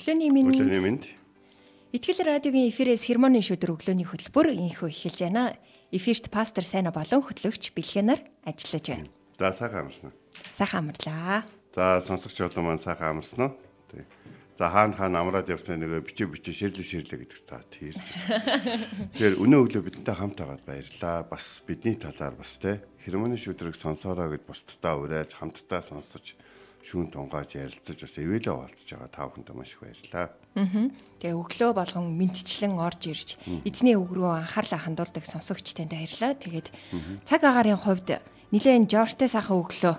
Өглөөний минь Өглөөний минь Итгэл радиогийн эфирээс хермоны шүдэр өглөөний хөтөлбөр инхөө эхэлж байна. Эфирт пастор Сайна болон хөтлөгч Бэлхэнаар ажиллаж байна. за сайхан амарсан. Сайхан амарлаа. За сонсогч олон маань сайхан амарсан уу? Тий. За хаана хаана амраад явсан нөгөө бичи бичи ширлэг ширлэг гэдэг та тийрч. Тэгэхээр өнөө өглөө бидэнтэй хамт байгаад баярлаа. Бас бидний талаар бас те хермоны шүдрийг сонсоороо гэд бусдаа уриалж хамтдаа сонсож шүүн тунгааж ярилцаж бас эвэлээ болцож байгаа та бүхэнд маш их баярлалаа. Тэгээ өглөө болгон мэдчлэн орж ирж эзний үг рүү анхаарлаа хандуулдаг сонсогч танд баярлаа. Тэгээд цаг агаарын хувьд нилээн Жоржтэй сайхан өглөө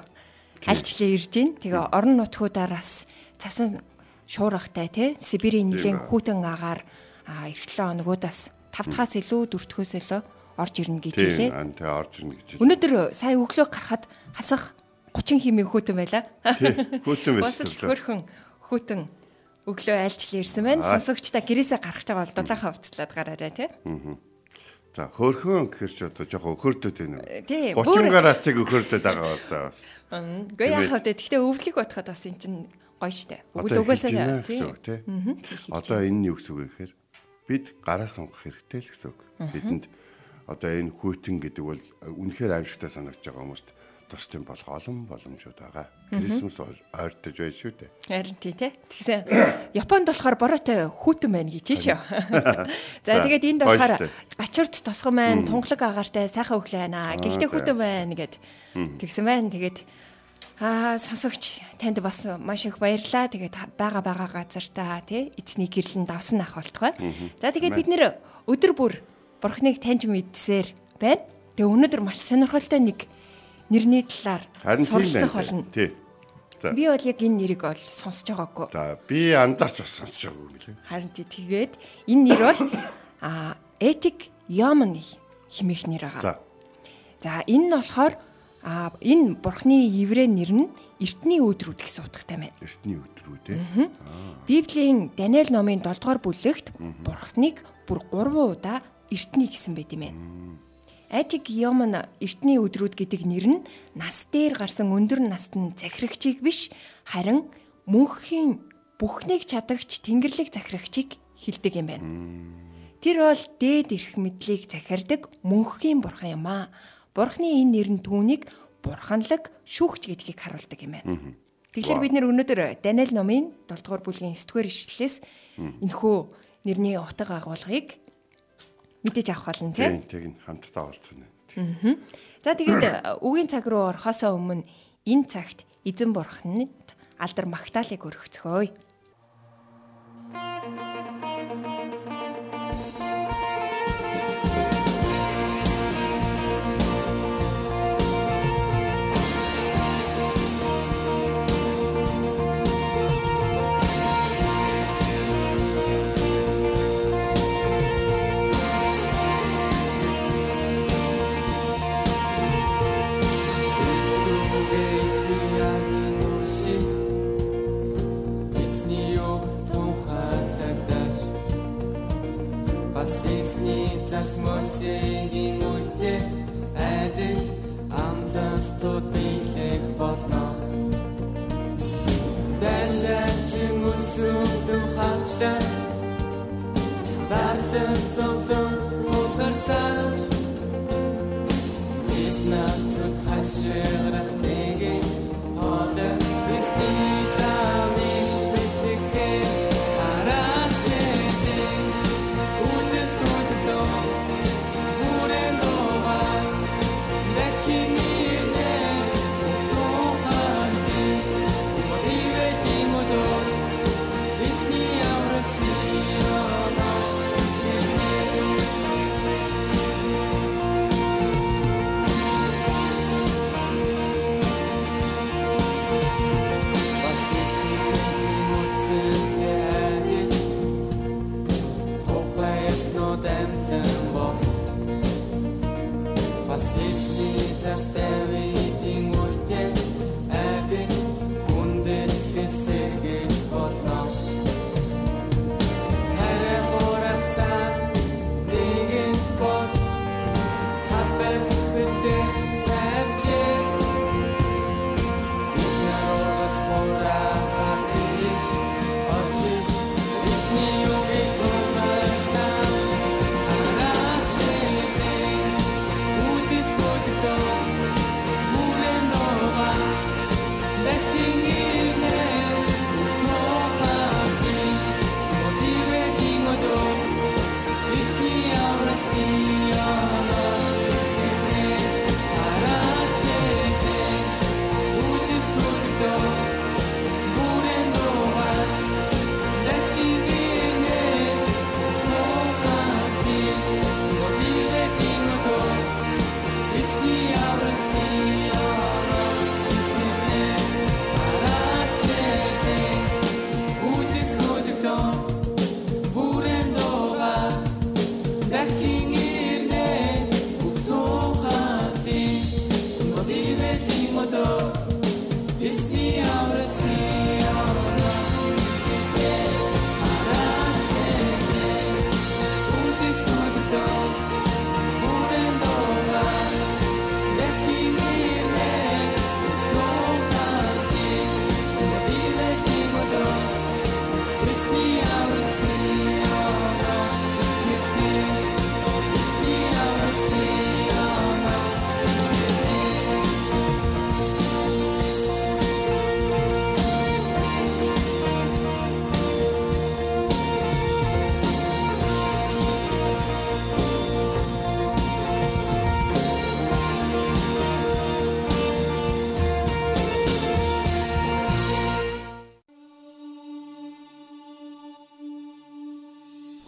альчлаа ирж гин. Тэгээ орон нутгуудаараас цасан шуургатай тий Сибирийн нилээн хүүтэн агаар эргэлэн оногудаас 5 дахаас илүү 4 дөхөөс илүү орж ирнэ гэж хэлээ. ан тэ орж ирнэ гэж. Өнөөдөр сая өглөө гарахад хасах 30 хэмээн хүүтэн байла. Тий. Хүүтэн Бас л байсан. хөрхөн хүүтэн өглөө айлчлал ирсэн байна. Сонсогчдаа гэрээсээ гарах гэж байгаа бол дулаахан хувцлаад гараарай тий. За хөөрхөн гэхэр ч одоо жоохон өхөрдөд байна. Тий, 30 бүр- гарацыг өхөрдөд байгаа бол та бас. Үгүй яах вэ? Гэхдээ өвлөг бодоход бас эн чинь гоё штэ. Одоо угаасаа эхэлж байна тий. гэсэн үг тий. Одоо энэ нь юу гэсэн үг вэ гэхээр бид гараа сонгох хэрэгтэй л гэсэн үг. Бидэнд одоо энэ хүйтэн гэдэг бол үнэхээр аимшигтай санагдаж байгаа хүмүүст тус тийм болох олон боломжууд байгаа. Крисмас ойртож байна шүү дээ. Харин тий те. Тэгсэн Японд болохоор бороотой хүүтэн байна гэж шүү. За тэгээд энд болохоор штэ. гачуурд тосгон байна, тунгалаг агаартай сайхан өглөө байна. Гэхдээ хүүтэн байна гэд тэгсэн байна. Тэгээд аа сонсогч танд бас маш их баярлаа. Тэгээд та- бага бага газартаа тий эцний гэрлэн давсан ах болтгой. За тэгээд бид нэр өдөр бүр бурхныг таньж мэдсээр байна. Тэгээ өнөөдөр маш сонирхолтой нэг нэрний талаар суралцах болно. Тий. Би бол яг энэ нэрийг бол сонсож байгаагүй. За би андарч бас сонсож байгаа юм лээ. Харин тий тэгээд энэ нэр бол а этик Йомны химих нэр байгаа. За. За энэ нь болохоор а энэ бурхны еврей нэр нь эртний өдрүүд гэсэн утгатай байна. Эртний өдрүү тий. Библийн Даниэл номын 7 дугаар бүлэгт бурхныг бүр 3 удаа эртний гэсэн байт юм байна. Этик Йомн эртний өдрүүд гэдэг нэр нь нас дээр гарсан өндөр настан захирагчийг биш харин мөнхийн бүхнийг чадагч тэнгэрлэг захирагчийг хилдэг юм байна. Тэр бол дээд эрх мэдлийг захирдаг мөнхийн бурхан юм аа. Бурхны энэ нэр нь түүнийг бурханлаг шүүгч гэдгийг харуулдаг юм байна. Тэгэхээр бид нэр өнөөдөр Даниэл номын 7 дугаар бүлгийн 9 дугаар ишлэлээс энэхүү нэрний утга агуулгыг мэдэж авах болно тийм. Тийм хамтдаа олцсон. За тэгээд үгийн цаг руу орохосоо өмнө энэ цагт эзэн бурханд алдар магтаалыг өргөцгөөе.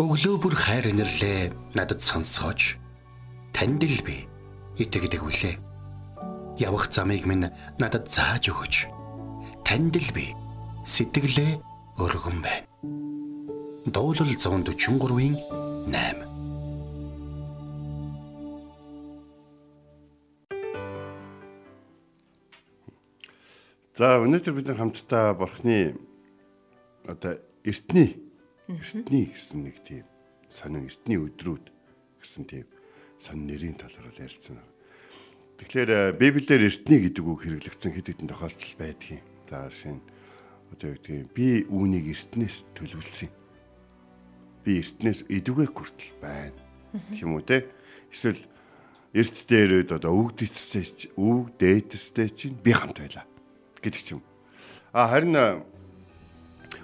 Өглөө бүр хайр инэрлээ надад сонсгооч. Танд л би итгэдэг үлээ. Явах замыг минь надад зааж өгөөч. Танд л би сэтгэлээ өргөн байна. Дуулал 143-ийн 8 За өнөөдөр бид нар хамтдаа бурхны одоо эртний эртний гэсэн нэг тийм сонин эртний өдрүүд гэсэн тийм сонин нэрийн талаар ярилцсан. Тэгэхээр э, Библиэр эртний гэдэг үг хэрэглэгдсэн хэд хэдэн тохиолдол байдгийн. За нь одоо юу гэдгийг би үүнийг эртнээс төлөвлөсөн. Би эртнээс эдүгэ хүртэл байна. Юм уу те? Эсвэл эрт дээрөөд одоо өгдөцтэй үг дээтэстэй чинь би хамт байлаа гэдэг ч юм. А харин э,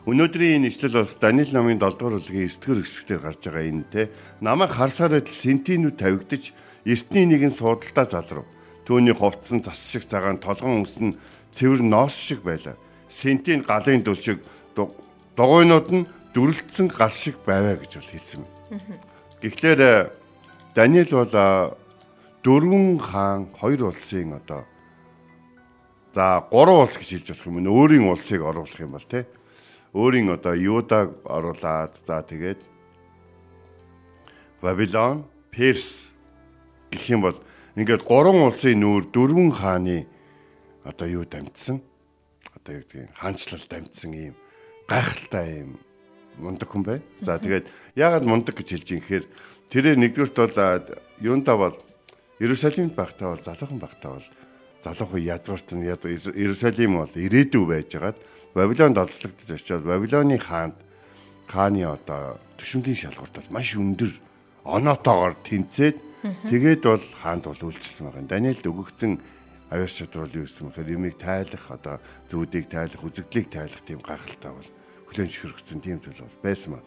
өнөөдрийн энэ ишлэл болох Даниэл номын 7 дугаар бүлгийн 9 дугаар хэсгээр гарч байгаа энэ те намайг харсаар адил сентинүүд тавигдаж эртний нэгэн суудалтаа залрав. Түүний хувцсан цас шиг цагаан толгон үс нь цэвэр ноос шиг байлаа. Сентин галын дүл шиг дугуйнууд нь дүрлэлтсэн гал шиг байваа гэж бол хэлсэн. Тэгэхээр э, Даниэл бол э, дөрвөн хаан хоёр улсын одоо За гурван улс гэж хэлж болох юм. Өөрийн улсыг оруулах юм бол тий. Өөрийн одоо Юудаг оруулаад за тэгээд Бабилон, Перс гэх юм бол ингээд гурван улсын нүүр дөрвөн хааны одоо юу дамжсан? Одоо юу гэдгийг хаанчлал дамжсан ийм гайхалтай ийм мундаг хүн бай. За тэгээд яагаад мундаг гэж хэлж юм гэхээр тэрээр нэгдүгürt бол юунда бол Иерусалимд багтаа бол залуухан багтаа бол залуухан ядварт нь Иерусалим бол ирээдүй байжгаад Бабилонд олзлогдож очиод Бабилоны хаанд хааны одоо төшөмлийн шалгуурт бол маш өндөр оноотоогоор тэнцээд тэгээд бол хаанд бол үйлчилсэн байгаа. Даниэлд өгөгдсөн авьяас чадвар юу гэсэн мэхээр юмыг тайлах одоо зүудийг тайлах үзэгдлийг тайлах тийм гайхалтай бол хүлэн зөвшөөрөгдсөн тийм зүйл бол байсан ба.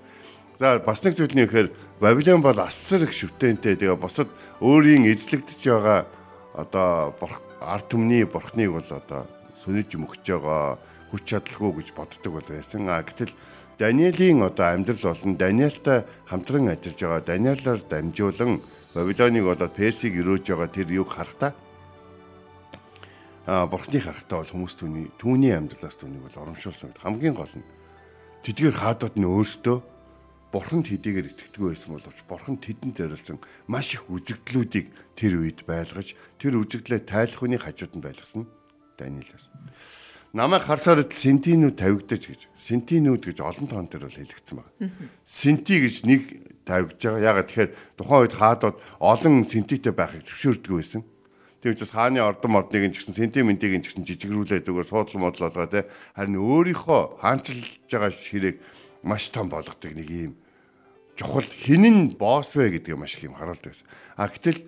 За бас нэг зүйл нь ихээр Бабилон бол асар их шүтэнтэй тэгээ босод өөрийн эзлэгдэж байгаа одоо ард түмний бурхныг бол одоо сүнэж мөхж байгаа хүч чадалгүй гэж боддог бол байсан. А гэтэл Даниэлийн одоо амьдрал болон Даниэлтай хамтран ажиллаж байгаа Даниэлаар дамжуулан Бабилоныг одоо Персийг өрөөж байгаа тэр юг харахтаа а бурхны харахтаа бол хүмүүс түүний түүний амьдралаас түүнийг бол оромшуулсан. Хамгийн гол нь тэдгээр хаадууд нь өөрсдөө бурханд хэдийгээр итгэдэггүй байсан боловч бурхан тэдэнд зориулсан маш их үзэгдлүүдийг тэр үед байлгаж тэр үзэгдлээ тайлах хүний хажууд нь байлгасан Даниэлээс. Намайг харсаар сентинүүд тавигдаж гэж. Сентинүүд гэж олон тоон дээр бол хэлэгдсэн байна. Сенти гэж нэг тавигдж байгаа. Ягаад тэгэхээр тухайн үед хаадууд олон сентитэй байхыг зөвшөөрдөг байсан. Тэр учраас хааны ордон мордныг нь ч гэсэн сентиментийг нь ч гэсэн жижигрүүлээд зүгээр суудлан модлоолгаа те харин өөрийнхөө хаанчилж байгаа ширээг маш том болгодог нэг юм чухал хинэн босс вэ гэдгийг маш их юм харуулдаг байсан. А гэтэл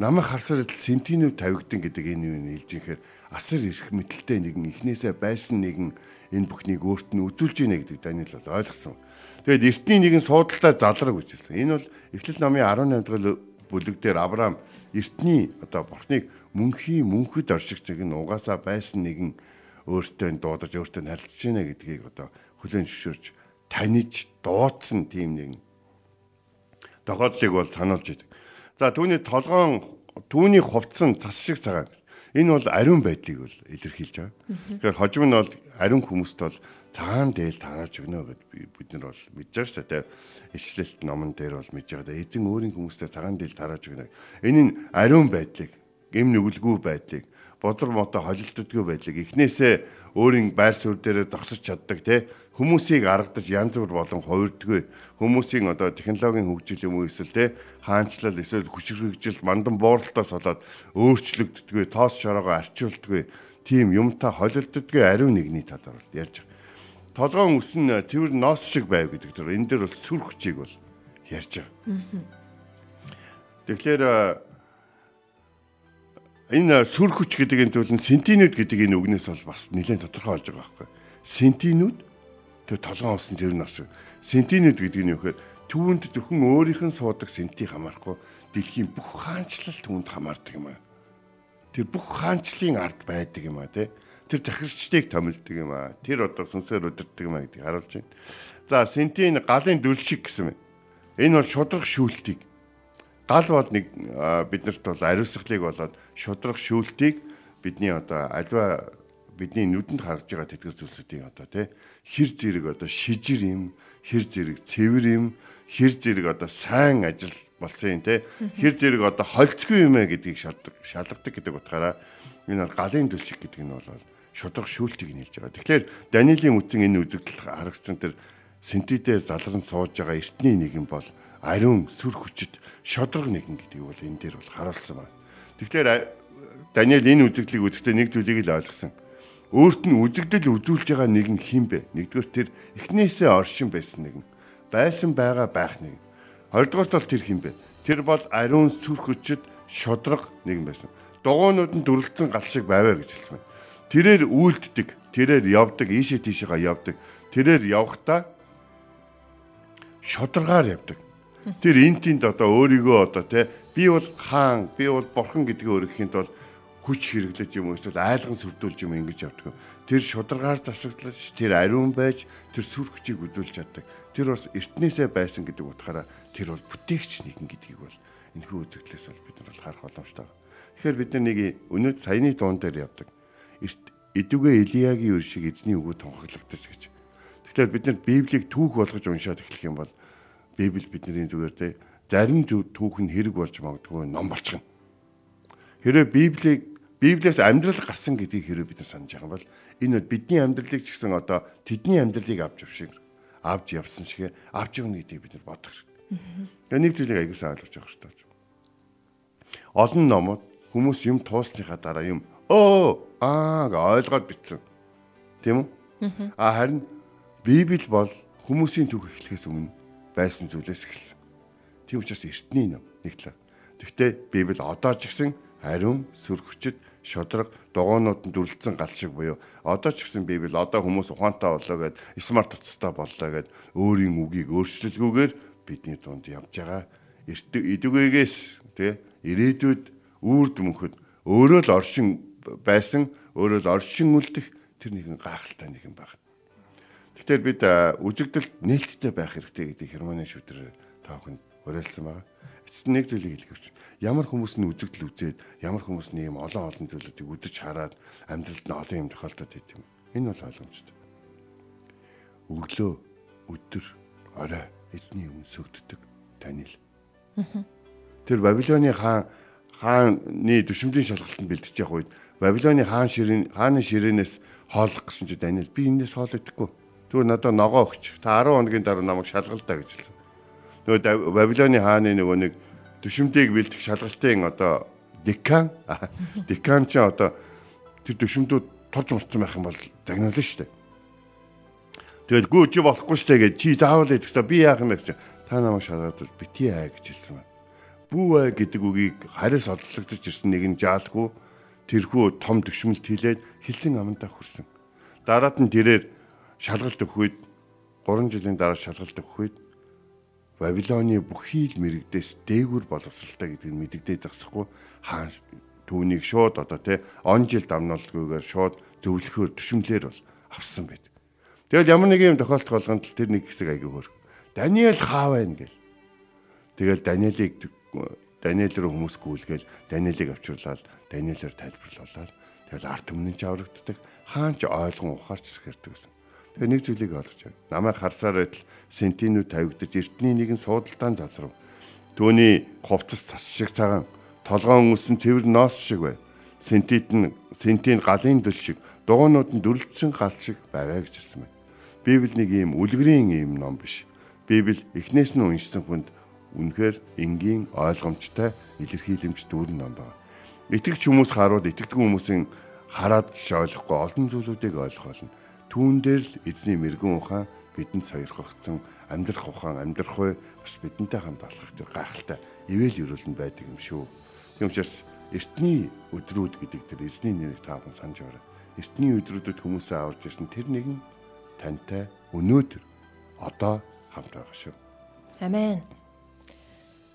намайг харсаар сентинүүд тавигдан гэдэг энэ юу нэлж ихээр асар их мэдлэлтэй нэгэн эхнээсээ байсан нэгэн энэ бүхнийг өөрт нь үзүүлж ийнэ гэдэг Даниэл бол ойлгосон. Тэгээд эртний нэгэн суудалтай залраг үжилсэн. Энэ бол Эхлэл номын 18 дахь бүлэг дээр Авраам эртний одоо бурхныг мөнхийн мөнхөд оршигч нэгэн угаасаа байсан нэгэн өөртөө дуудаж өөртөө харилцаж байна гэдгийг одоо хүлээн зөвшөөрч таниж дуудсан тийм нэгэн тохиолдлыг бол сануулж идэг. За түүний толгоон түүний хувцсан цас шиг цагаан. Энэ бол ариун байдлыг бол илэрхийлж байгаа. Тэгэхээр хожим нь бол ариун хүмүүст бол цагаан дээл тарааж өгнө гэд бид нар бол мэдж байгаа шүү дээ. Ишлэлт номон дээр бол мэдж байгаа. Эзэн өөрийн хүмүүстээ цагаан дээл тарааж өгнө. Энэ нь ариун байдлыг, гэм нүгэлгүй байдлыг, бодрор мото холилддгүй байдлыг эхнээсээ өөрийн байр суурь дээр зогсож чаддаг те хүмүүсийг аргадаж янз бүр болон хувирдгүй хүмүүсийн одоо технологийн хөгжил юм уу эсвэл те хаанчлал эсвэл хүчрхэгжил мандан бооролтоос болоод өөрчлөгддөггүй тоос шороогоо арчуулдаггүй. Тийм юмтай холилддоггүй ариун нэгний талаар ярьж байгаа. Толгоон өсөн цэвэр ноос шиг байв гэдэг дээр энэ дээр бол сүр хүчийг бол ярьж байгаа. Тэгэхээр энэ сүр хүч гэдэг энэ зүйл нь сентинүүд гэдэг энэ үгнээс бол бас нэлээд тодорхой болж байгаа байхгүй. Сентинүүд тэр толгоон усан тэр нь бас сентинүүд гэдэг нь юу гэхээр түүнд зөвхөн өөрийнх нь суудаг сентиг хамаарахгүй дэлхийн бүх хаанчлал түүнд хамаардаг юм аа. Тэр бүх хаанчлалын ард байдаг юм аа тий. Тэр захирчдыг томилдог юм аа. Тэр одоо сүнсээр удирддаг юм аа гэдгийг харуулж байна. За сентин галын дүл шиг гэсэн юм. Энэ бол шудраг шүүлтийг гал бол нэг биднэрт бол ариусгалыг болоод шудраг шүүлтийг бидний одоо альва бидний нүдэнд харж байгаа тэтгэр зүйлсүүдийн одоо тий хэр зэрэг одоо шижир юм хэр зэрэг цэвэр юм хэр зэрэг одоо сайн ажил болсон юм тий хэр зэрэг одоо холцгүй юм ээ гэдгийг шалгадаг гэдэг утгаараа энэ бол галын төлшиг гэдэг нь бол шудраг шүүлтийг нэлж байгаа. Тэгэхээр Даниэлийн үтсэн энэ үзэгдэл харагдсан тэр синтедээр залран сууж байгаа эртний нэгэн бол ариун сүр хүчит шодрог нэгэн гэдгийг бол энэ дээр бол харуулсан байна. Тэгэхээр Даниэл энэ үзэгдлийг үзэхдээ нэг зүйлийг л ойлгосон. Өөрт нь үзэгдэл үзүүлж байгаа нэгэн хин бэ? Нэгдүгээр тэр эхнээсээ оршин байсан нэгэн. Байсан байгаа байх нэгэн. Хоёрдугаарт бол тэр хин бэ? Тэр бол ариун сүр хүчит шодрог нэгэн байсан. Дугуйнууд нь дүрлцэн гал шиг байваа гэж хэлсэн байна. Тэрээр үйлддэг, тэрээр явдаг, ийшээ тийшээгаа явдаг. Тэрээр явхдаа шударгаар явдаг. Тэр энтинд одоо өөрийгөө одоо те би бол хаан, би бол бурхан гэдгээ өргөхийн тулд хүч хэрэглэж юм эсвэл айлган сүрдүүлж юм ингэж явдаг. Тэр шударгаар засаглаж, тэр ариун байж, тэр сүр хүчийг өдүүлж чаддаг. Тэр бас эртнээсээ байсан гэдэг утгаараа тэр бол бүтээгч нэгэн гэдгийг бол энэхүү үзэгдлээс бол бид нар бол харах боломжтой. Тэгэхээр бид нар нэг өнөөдөр саяны дуун дээр явдаг. Эрт эдүгэ Илиягийн үр шиг эзний үгөө тунхаглагдаж гэж. Тэгэхээр бид нар Библийг түүх болгож уншаад эхлэх юм бол Библи бидний зүгээр те зарим түүх нь хэрэг болж магадгүй ном болчихно. Хэрэв Библийг Библиэс амьдрал гарсан гэдгийг хэрэв бид нар санаж байгаа бол энэ бидний амьдралыг ч гэсэн одоо тэдний амьдралыг авч явшиг авч явсан шиг авч явна гэдгийг бид нар бодох хэрэгтэй. Тэгээ нэг зүйлийг аягуулсан ойлгож байгаа хэрэгтэй. Олон номууд хүмүүс юм туусныхаа дараа юм өө аа гэж ойлгоод бичсэн. Тийм үү? А харин Библи бол хүмүүсийн түүх эхлэхээс өмнө байсан зүйлээс эхэлсэн. Тийм учраас эртний ном нэг талаа. Тэгвэл Библи одоо ч гэсэн ариун, сүрхчэд, шодрог, дугуйнууд нь дүрлцэн гал шиг буюу одоо ч гэсэн Библи одоо хүмүүс ухаантай боллоо гэд смарт утастай боллоо гэд өөрийн үгийг өөрчлөлгүйгээр бидний дунд явж байгаа. Эдүгээс тий ирээдүйд үрд мөнхөд өөрөө л оршин байсан, өөрөө л оршин үлдэх тэр нэгэн гайхалтай нэгэн баг. Тэгэхээр бид үзэгдэл нээлттэй байх хэрэгтэй гэдэг хермоны шүтэр таахын уриалсан байгаа. Эцэст нэг зүйлийг хэлгэрч. Ямар хүмүүс нь үзэгдэл үзээд, ямар хүмүүс нь ийм олон олон зүйлүүдийг үдэж хараад амьдралд нь олон юм тохиолдоод байт юм. Энэ бол ойлгомжтой. Өглөө, өдөр, орой эзний өмнө сөгддөг танил. Тэр Бабилоны хаан хааны төшөмжийн шалгалтанд бэлдэж явах үед Бабилоны хаан ширийн хааны ширээнээс хооллох гэсэн чи Даниэл би энэс хоол идэхгүй Тэгвэл надад ногоо өгч. Та 10 хоногийн дараа намайг шалгалтаа гэж хэлсэн. Нөгөө Бабилоны хааны нөгөө нэг төшөмдийг бэлдэх шалгалтын одоо декан декан ч одоо тэр төшөмдүүд торж мурцсан байх юм бол загнуулна шүү дээ. Тэгэл гүү чи болохгүй дээ гэж чи заавал идэхтэй би яах юм бэ гэж та намайг шалгаад бити аа гэж хэлсэн байна. Бүү аа гэдэг үгийг хариас одлогдож ирсэн нэгэн жаалгүй тэрхүү том төшмөлт хилээд хэлсэн амандаа хүрсэн. Дараад нь тэрээр шалгалт өгөх үед 3 жилийн дараа шалгалт өгөх үед Бабилоны бүхий л мэрэгдээс дээгүр боловсралтай гэдгийг мэдэгдээд зогсохгүй хаан түүнийг шууд одоо тий он жил дамнуулгүйгээр шууд зөвлөхөөр төшөмлөр бол авсан байд. Тэгэл ямар нэг юм тохиолдох болгонд л тэр нэг хэсэг аягүй хөр. Даниэл хаа байна гэл. Тэгэл Даниэлийг Даниэл рүү хүмүүс гүйлгээл Даниэлийг авчруулаад Даниэлээр тайлбарлуулаад тэгэл арт өмнө ч аврагддаг. Хаан ч ойлгон ухаарч сэрдэг гэсэн. Тэгээ нэг зүйлийг ойлгож байна. Намайг харсаар байтал сентинүүд тавигдаж эртний нэгэн суудалдаан залрав. Төвний хувцас цас шиг цагаан толгоон өнгөсөн цэвэр ноос шиг бай. Сентит нь сентин галын дөл шиг дугуйнууд нь дүрлцэн гал шиг байваа гэж хэлсэн байна. Библи нэг ийм үлгэрийн ийм ном биш. Библи эхнээс нь уншсан хүнд үнэхээр энгийн ойлгомжтой илэрхийлэмж дүүрэн ном байна. Итгэгч хүмүүс харууд итгэдэг хүмүүсийн хараад ч ойлгохгүй олон зүйлүүдийг ойлгох болно Түүн дээр л эзний мэрэгэн ухаан бидэнд сойрхогдсон амьдрах ухаан амьдрах бай бас бидэнтэй хамт алхах тэр гайхалтай ивэл өрөөлн байдаг юм шүү. Тийм учраас эртний өдрүүд гэдэг тэр эзний нэрийг тааван санаж байна. Эртний өдрүүдэд хүмүүсээ аварж ирсэн тэр нэгэн тантай өнөөдөр одоо хамт байгаа шүү. Амен.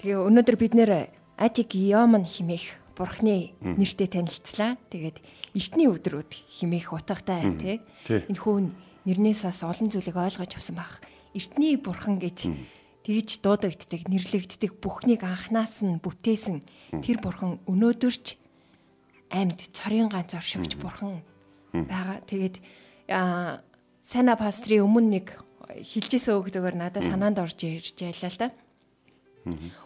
Тэгээ өнөөдөр бид нэр Атик Йоман химэх бурхны нэртэй танилцлаа. Тэгээд эртний өдрүүд химээх утгатай тий. Энэ хүн нэрнээс бас олон зүйлийг ойлгож авсан баг. Эртний бурхан гэж тэгж дуудагддаг, нэрлэгддэг бүхнийг анханаас нь бүтээсэн тэр бурхан өнөөдөрч амьд цорын ганц оршигч бурхан байгаа. Тэгээд Сана пастрийн өмнө нэг үг зөвөр надад санаанд орж ирж байлаа л да.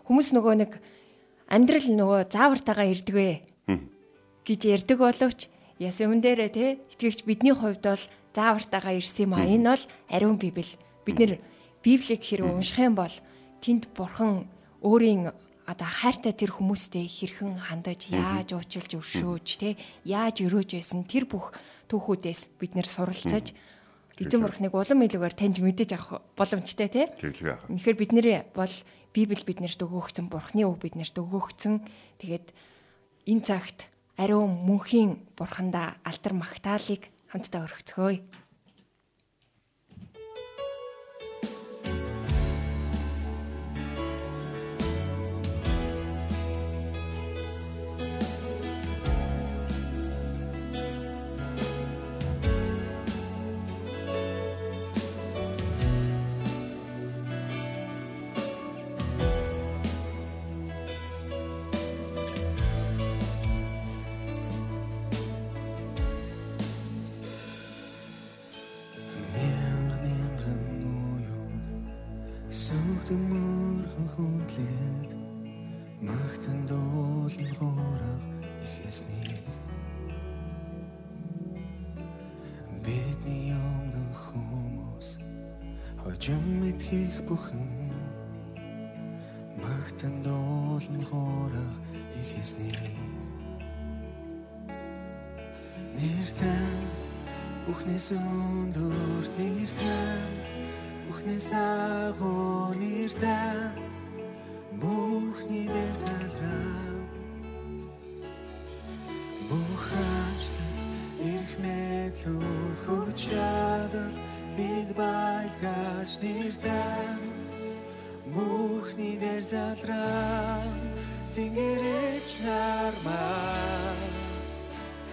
Хүмүүс нөгөө нэг амьдрал нөгөө заавартайгаа ирдэг вэ? Гэж ярьдаг боловч яс юм дээрээ те итгэгч бидний хувьд бол заавартайгаа ирсэн юм а. Энэ бол ариун библ. Бид нэр библийг хэрэг унших юм бол тэнд бурхан өөрийн одоо хайртай тэр хүмүүстэй хэрхэн хандаж яаж уучлж өршөөж те яаж өрөөж байсан тэр бүх түүхүүдээс бид нэр суралцаж эзэн бурхныг улам илүүгээр таньж мэдэж авах боломжтой авах. Тэгэхээр бид нэр бол библ биднэрт өгөөгцөн бурхны үг биднэрт өгөөгцөн тэгээд энэ цагт ариун мөнхийн бурхандаа алдар магтаалыг хамтдаа өргөцгөөе. Мөрхөн хүндлээд магтан дуулан хоорох ихэснийг бидний өмнөх хүмүүс хожим мэдхийх бүхэн магтан дуулан хоорох ихэснийг нэртэн Бүхнээс өндөр нэртэн Бүхнээс агуу нэртэн Бүхний дээр залраа Бүх ажлал эрх мэдлүүд хүч чадал Бид байлгаж нэртэн Бүхний дээр залраа Тэнгэрэж нармаа.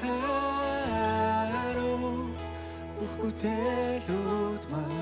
Харуу бүх бүтээлүүд маа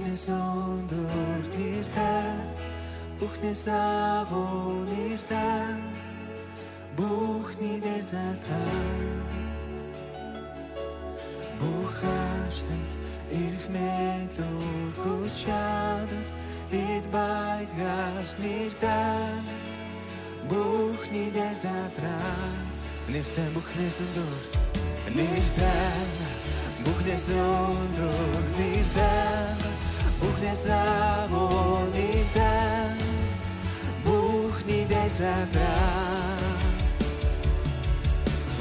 бүхнээс өндөр нэртэн бүхнээс агуу нэртэн бүхний дээр залраа бүх ажлал эрх мэдлүүд хүч чадал эд байлгаас нэртэн бүхний дээр залраа нэртэн бүхнээс өндөр нэртэн бүхнээс өндөр нэртэн бүхнээс агуу нэртэн бүхний дээр залраа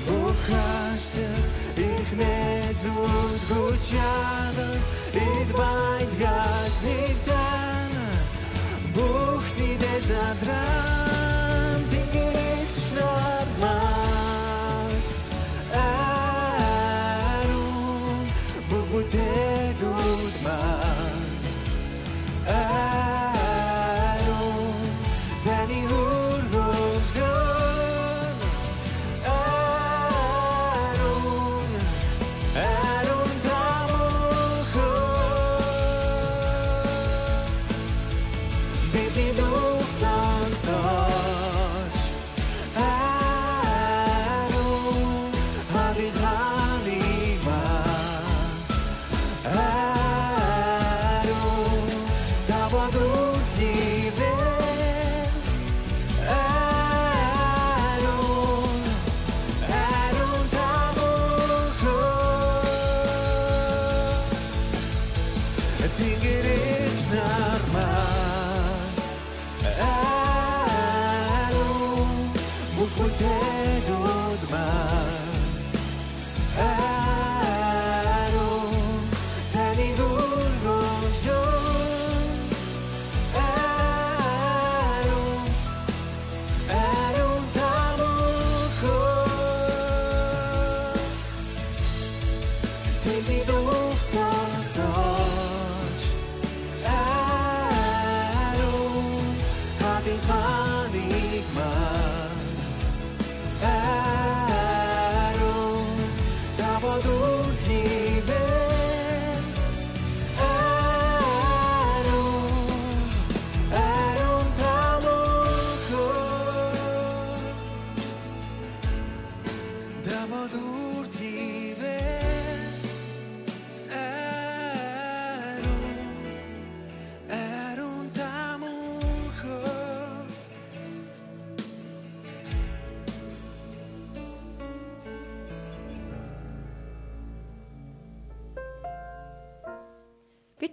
Бүх хаштай их мэдлүүд хүч чадал эд байдгаш нэгтэн бүхний дэ задран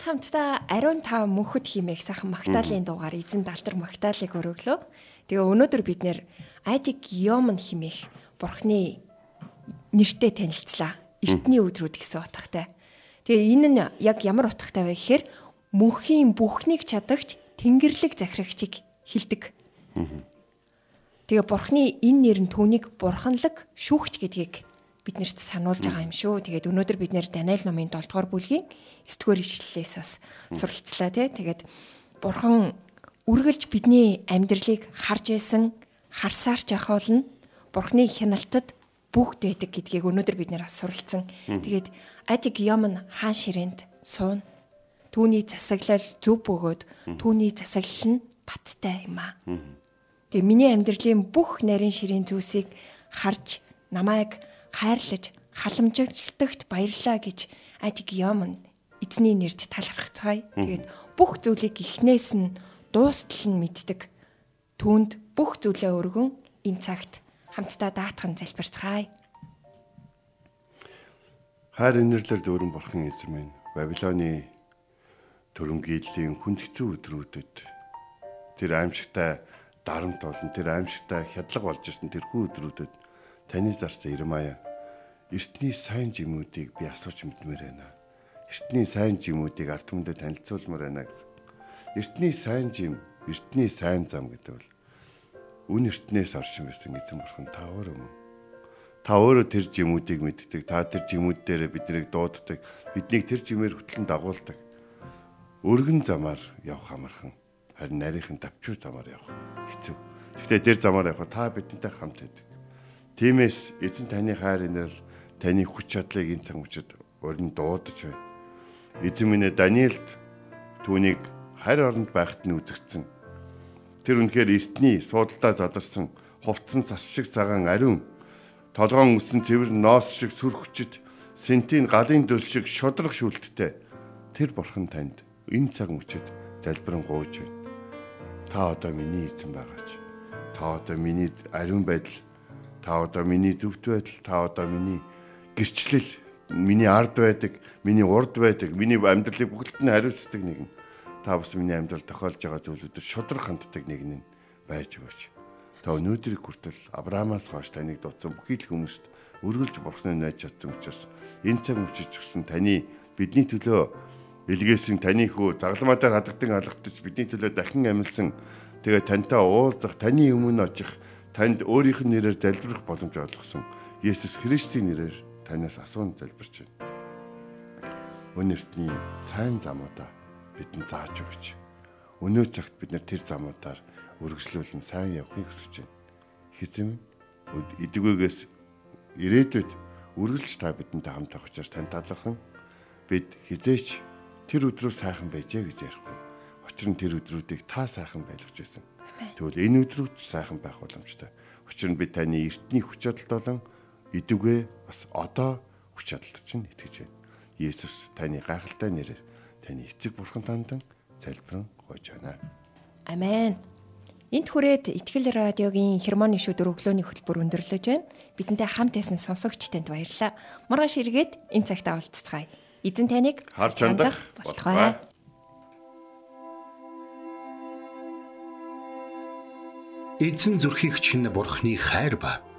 хамтдаа ариун тав мөнхөд химээх сайхан магтаалын дуугаар эзэн далдар магтаалыг өргөлөө. Тэгээ өнөөдөр бид нэр Адик Йомн химээх бурхны нэртэй танилцлаа. Эртний өдрүүд гэсэн утгатай. Тэгээ энэ нь яг ямар утгатай вэ гэхээр мөнхийн бүхнийг чадагч тэнгэрлэг захирагчийг хилдэг. Тэгээ бурхны энэ нэр нь түүнийг бурханлаг шүүгч гэдгийг биднэрт сануулж байгаа юм шүү. Тэгээд өнөөдөр бид нэр Даниэл номын 7 дугаар бүлгийн 9 дугаар ишлэлээс бас суралцлаа тий. Тэгээд бурхан үргэлж бидний амьдралыг харж байсан, харсаар ч ахуулна. Бурхны хяналтад бүгд байдаг гэдгийг өнөөдөр бид нэр бас суралцсан. Тэгээд Адик Йомн хаан ширээнд суун. Түүний засаглал зөв бөгөөд түүний засаглал нь баттай юм аа. Тэгээ миний амьдралын бүх нарийн ширийн зүйлсийг харж намайг хайрлаж халамжлагт баярлаа гэж Адик Йомн эзний нэрд талархацгаая. Тэгээд бүх зүйлийг ихнээс нь дуустал нь мэддэг. Түүнд бүх зүйлээ өргөн энэ цагт хамтдаа даатхан залбирцгаая. Хайр инэрлэр дүүрэн бурхан эзэн минь Бабилоны төрөмгийдлийн хүндхэцүү өдрүүдэд тэр аимшигтай дарамт болон тэр аимшигтай хядлага болж ирсэн тэрхүү өдрүүдэд таны зарц Ирмая эртний сайн жимүүдийг би асууж мэдмээр байна. Эртний сайн жимүүдийг ард түмэндээ танилцуулмаар байна гэсэн. Эртний сайн жим, эртний сайн зам гэдэг бол үн эртнээс оршин байсан эзэн бурхан та өөрөө мөн. Та өөрөө тэр жимүүдийг мэддэг. Та тэр жимүүд дээр биднийг дууддаг. Биднийг тэр жимээр хөтлөн дагуулдаг. Өргөн замаар явах амархан. Харин нарийнхан давчур замаар явах хэцүү. Гэхдээ тэр замаар явах та бидэнтэй хамт байдаг. Тиймээс эзэн таны хайр инэрл таны хүч чадлыг энэ мөчид өрн дуудаж байна. Эзэн минь Даниэлд түүнийг харь оронд байхад нь үзэгдсэн. Тэр үнэхээр эртний суудалдаа задарсан хувцсан цас шиг цагаан ариун толгоон үсэн цэвэр ноос шиг сүр хүчит сентийн галын дөл шиг шодрог шүлттэй тэр бурхан танд энэ цаг мөчид залбирэн гууж байна. Та одоо миний эзэн байгаач. Та одоо миний ариун байдал, та одоо миний зөвхт байдал, та одоо миний гэрчлэл, миний ард байдаг, миний урд байдаг, миний амьдралыг бүгдд нь хариуцдаг нэгэн. Та бас миний амьдрал тохиолж байгаа зүйлүүдэд шодрог ханддаг нэгэн байж өгөөч. Та өнөөдрийг хүртэл Авраамаас хойш таныг дуудсан бүхий л хүмүүст өргөлж бурхны найз чадсан учраас энэ цаг мөчиж өгсөн таны бидний төлөө илгээсэн таны хүү загламатаар хадагдан алгадж бидний төлөө дахин амьлсан тэгээ тантай уулзах таны өмнө очих танд өөрийнх нь нэрээр залбирах боломж олгосон Есүс Христийн нэрээр танаас асуун залбирч байна. Өнөртний сайн замуудаа бидэнд зааж өгч өнөө цагт бид нэр тэр замуудаар үргэлжлүүлэн сайн явахыг хүсэж байна. Хизэм эдгвэгээс ирээдүйд үргэлж та бидэнтэй хамт байх учраас тань талархан бид хизээч тэр өдрөө сайхан байжээ гэж ярихгүй. Учир нь тэр өдрүүдийг та сайхан байлгаж байсан. Тэгвэл энэ өдрүүд ч сайхан байх боломжтой. Учир нь бид таны эртний хүч чадалт болон эдвгээ бас одоо хүч чадалт чинь итгэж байна. Есүс таны гайхалтай нэрээр таны эцэг бурхан тандан залбирэн гойж байна. Амен. Энт хүрээд Итгэл радиогийн хермоны шүдэр өглөөний хөтөлбөр өндөрлөж байна. Бидэнтэй хамт байсан сонсогч танд баярлалаа. Маргааш эргээд энэ цагт уулзцгаая. Эзэн таныг Харж хандах болтугай. Эзэн зүрхийг чинь бурхны хайр ба